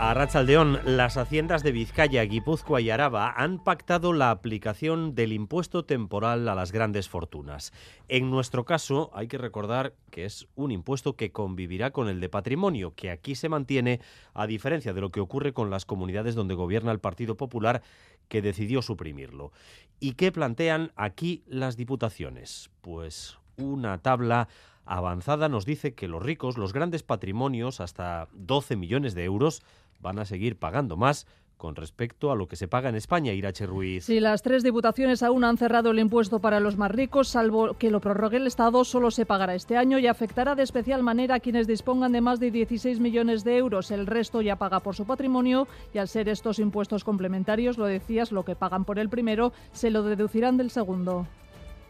A Rachaldeón, las haciendas de Vizcaya, Guipúzcoa y Araba han pactado la aplicación del impuesto temporal a las grandes fortunas. En nuestro caso, hay que recordar que es un impuesto que convivirá con el de patrimonio, que aquí se mantiene, a diferencia de lo que ocurre con las comunidades donde gobierna el Partido Popular, que decidió suprimirlo. ¿Y qué plantean aquí las diputaciones? Pues una tabla avanzada nos dice que los ricos, los grandes patrimonios, hasta 12 millones de euros, van a seguir pagando más con respecto a lo que se paga en España, Irache Ruiz. Si las tres diputaciones aún han cerrado el impuesto para los más ricos, salvo que lo prorrogue el Estado, solo se pagará este año y afectará de especial manera a quienes dispongan de más de 16 millones de euros. El resto ya paga por su patrimonio y al ser estos impuestos complementarios, lo decías, lo que pagan por el primero, se lo deducirán del segundo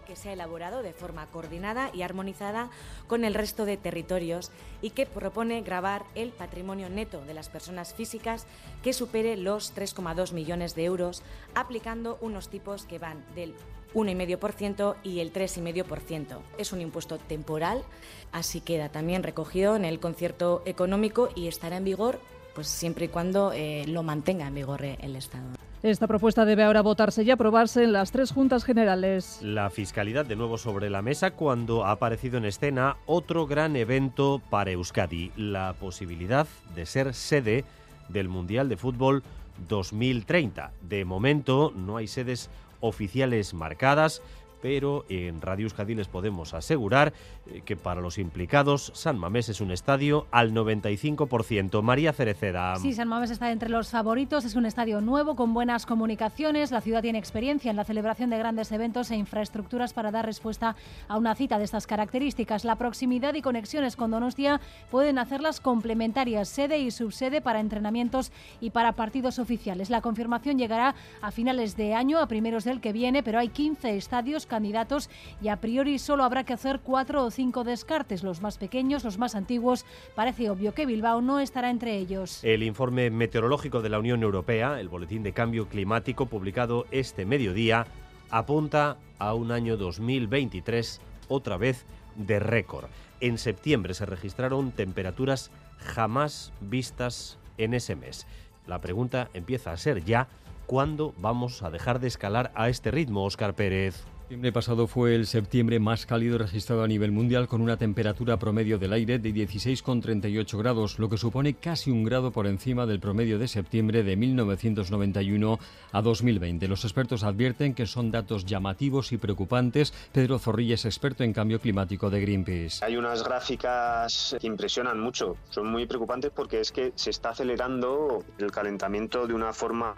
que se ha elaborado de forma coordinada y armonizada con el resto de territorios y que propone grabar el patrimonio neto de las personas físicas que supere los 3,2 millones de euros, aplicando unos tipos que van del 1,5% y el 3,5%. Es un impuesto temporal, así queda también recogido en el concierto económico y estará en vigor pues siempre y cuando eh, lo mantenga en vigor el Estado. Esta propuesta debe ahora votarse y aprobarse en las tres juntas generales. La fiscalidad de nuevo sobre la mesa cuando ha aparecido en escena otro gran evento para Euskadi, la posibilidad de ser sede del Mundial de Fútbol 2030. De momento no hay sedes oficiales marcadas, pero en Radio Euskadi les podemos asegurar eh, que para los implicados San Mamés es un estadio al 95%. María Cereceda. Sí, San Mamés está entre los favoritos, es un estadio nuevo con buenas comunicaciones, la ciudad tiene experiencia en la celebración de grandes eventos e infraestructuras para dar respuesta a una cita de estas características. La proximidad y conexiones con Donostia pueden hacerlas complementarias, sede y subsede para entrenamientos y para partidos oficiales. La confirmación llegará a finales de año, a primeros del que viene, pero hay 15 estadios candidatos y a priori solo habrá que hacer cuatro o cinco descartes, los más pequeños, los más antiguos. Parece obvio que Bilbao no estará entre ellos. El informe meteorológico de la Unión Europea, el Boletín de Cambio Climático publicado este mediodía, apunta a un año 2023 otra vez de récord. En septiembre se registraron temperaturas jamás vistas en ese mes. La pregunta empieza a ser ya, ¿cuándo vamos a dejar de escalar a este ritmo, Óscar Pérez? Septiembre pasado fue el septiembre más cálido registrado a nivel mundial con una temperatura promedio del aire de 16,38 grados, lo que supone casi un grado por encima del promedio de septiembre de 1991 a 2020. Los expertos advierten que son datos llamativos y preocupantes. Pedro Zorrilla es experto en cambio climático de Greenpeace. Hay unas gráficas que impresionan mucho, son muy preocupantes porque es que se está acelerando el calentamiento de una forma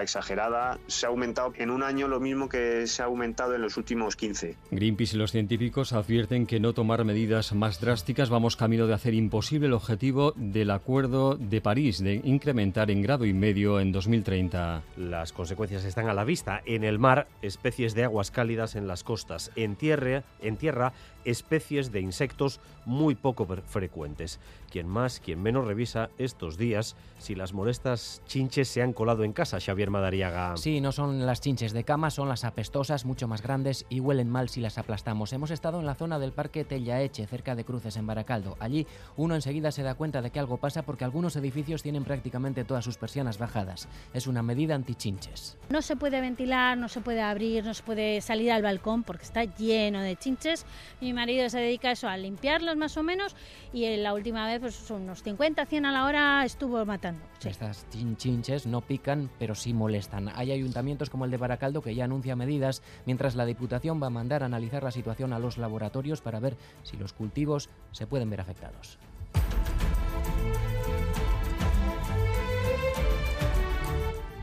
exagerada. Se ha aumentado en un año lo mismo que se ha aumentado en los últimos 15. Greenpeace y los científicos advierten que no tomar medidas más drásticas vamos camino de hacer imposible el objetivo del Acuerdo de París de incrementar en grado y medio en 2030. Las consecuencias están a la vista. En el mar, especies de aguas cálidas en las costas. En tierra, en tierra especies de insectos muy poco frecuentes. Quien más, quien menos revisa estos días si las molestas chinches se han colado en casa, Xavier Madariaga. Sí, no son las chinches de cama, son las apestosas, mucho más grandes y huelen mal si las aplastamos. Hemos estado en la zona del Parque Tellaeche, cerca de Cruces, en Baracaldo. Allí uno enseguida se da cuenta de que algo pasa porque algunos edificios tienen prácticamente todas sus persianas bajadas. Es una medida anti-chinches. No se puede ventilar, no se puede abrir, no se puede salir al balcón porque está lleno de chinches. Mi marido se dedica a eso, a limpiarlos más o menos y en la última vez pues unos 50, 100 a la hora estuvo matando. Estas chinches no pican, pero sí molestan. Hay ayuntamientos como el de Baracaldo que ya anuncia medidas, mientras la Diputación va a mandar a analizar la situación a los laboratorios para ver si los cultivos se pueden ver afectados.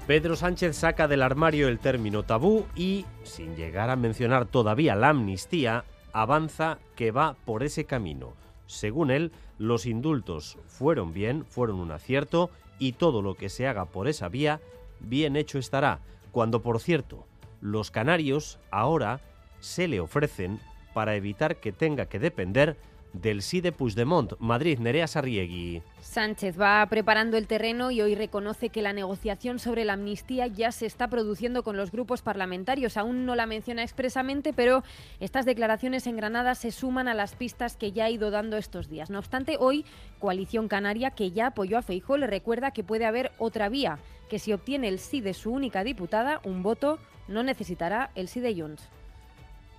Pedro Sánchez saca del armario el término tabú y, sin llegar a mencionar todavía la amnistía, avanza que va por ese camino. Según él, los indultos fueron bien, fueron un acierto y todo lo que se haga por esa vía, bien hecho estará, cuando por cierto, los canarios ahora se le ofrecen para evitar que tenga que depender del sí de Puigdemont. Madrid, Nerea Sarriegui. Sánchez va preparando el terreno y hoy reconoce que la negociación sobre la amnistía ya se está produciendo con los grupos parlamentarios. Aún no la menciona expresamente, pero estas declaraciones en Granada se suman a las pistas que ya ha ido dando estos días. No obstante, hoy Coalición Canaria, que ya apoyó a Feijóo, le recuerda que puede haber otra vía, que si obtiene el sí de su única diputada, un voto, no necesitará el sí de Junts.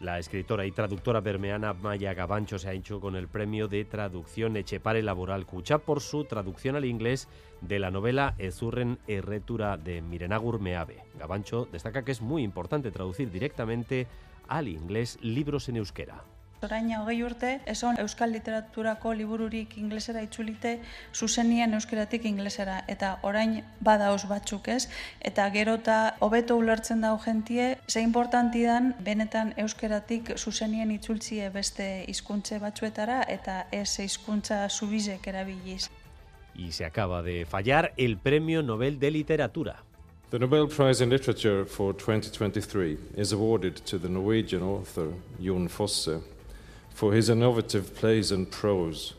La escritora y traductora bermeana Maya Gabancho se ha hecho con el premio de traducción Echepare Laboral Cucha por su traducción al inglés de la novela Ezurren Erretura de Mirenagur Meave. Gabancho destaca que es muy importante traducir directamente al inglés libros en euskera. Orain hogei urte, eson euskal literaturako libururik inglesera itzulite zuzenien euskeratik inglesera. Eta orain badauz batzuk ez, eta gero eta hobeto ulertzen dau gentie, ze importanti dan benetan euskeratik zuzenien itzultzie beste hizkuntze batzuetara eta ez hizkuntza zubizek erabiliz. Y se acaba de fallar el Premio Nobel de Literatura. The Nobel Prize in Literature for 2023 is awarded to the Norwegian author Jon Fosse for his innovative plays and prose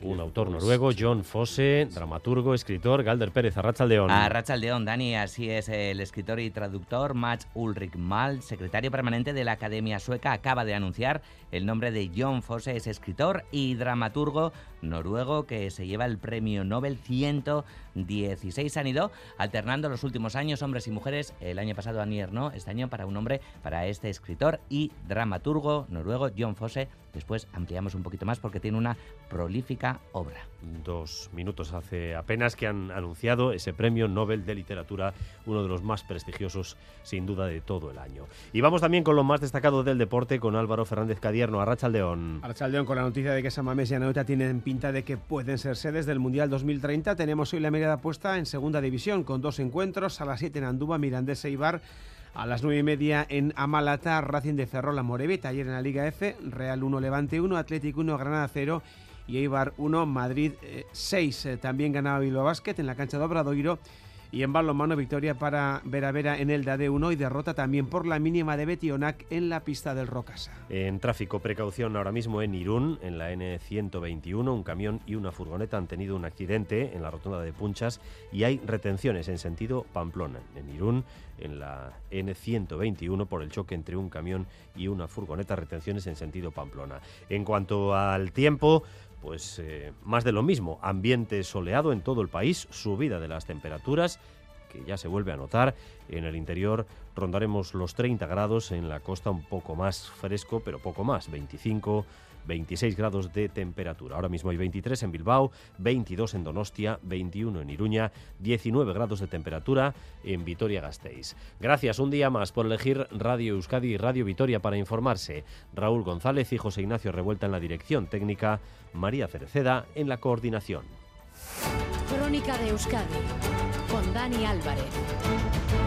un autor noruego, John Fosse, dramaturgo, escritor, Galder Pérez, Arrachaldeón. Arrachaldeón, Dani, así es, el escritor y traductor Mats Ulrich Mal, secretario permanente de la Academia Sueca, acaba de anunciar el nombre de John Fosse, es escritor y dramaturgo noruego que se lleva el premio Nobel 116. Han ido alternando los últimos años hombres y mujeres. El año pasado Anier no, este año para un hombre, para este escritor y dramaturgo noruego John Fosse. Después ampliamos un poquito más porque tiene una prolífica obra. Dos minutos hace apenas que han anunciado ese premio Nobel de Literatura, uno de los más prestigiosos sin duda de todo el año. Y vamos también con lo más destacado del deporte con Álvaro Fernández Cadierno, Arrachaldeón. Arrachaldeón con la noticia de que Samamés y Anoeta tienen pinta de que pueden ser sedes del Mundial 2030. Tenemos hoy la mirada puesta en segunda división con dos encuentros a las 7 en Andúba, Mirandés e Ibar a las nueve y media en Amalata, Racing de Ferrol, Morevita. Ayer en la Liga F, Real 1, Levante 1, Atlético 1, Granada 0 y Eibar 1, Madrid 6. Eh, eh, también ganaba Bilbao Basket en la cancha de Obradoiro y en balonmano, victoria para Vera Vera en el DAD 1 y derrota también por la mínima de Betionac en la pista del Rocasa. En tráfico, precaución ahora mismo en Irún, en la N121, un camión y una furgoneta han tenido un accidente en la rotonda de Punchas y hay retenciones en sentido Pamplona. En Irún, en la N121, por el choque entre un camión y una furgoneta, retenciones en sentido Pamplona. En cuanto al tiempo, pues eh, más de lo mismo, ambiente soleado en todo el país, subida de las temperaturas que ya se vuelve a notar. En el interior rondaremos los 30 grados, en la costa un poco más fresco, pero poco más, 25 26 grados de temperatura. Ahora mismo hay 23 en Bilbao, 22 en Donostia, 21 en Iruña, 19 grados de temperatura en Vitoria-Gasteiz. Gracias un día más por elegir Radio Euskadi y Radio Vitoria para informarse. Raúl González y José Ignacio Revuelta en la dirección técnica, María Cereceda en la coordinación. Crónica de Euskadi con Dani Álvarez.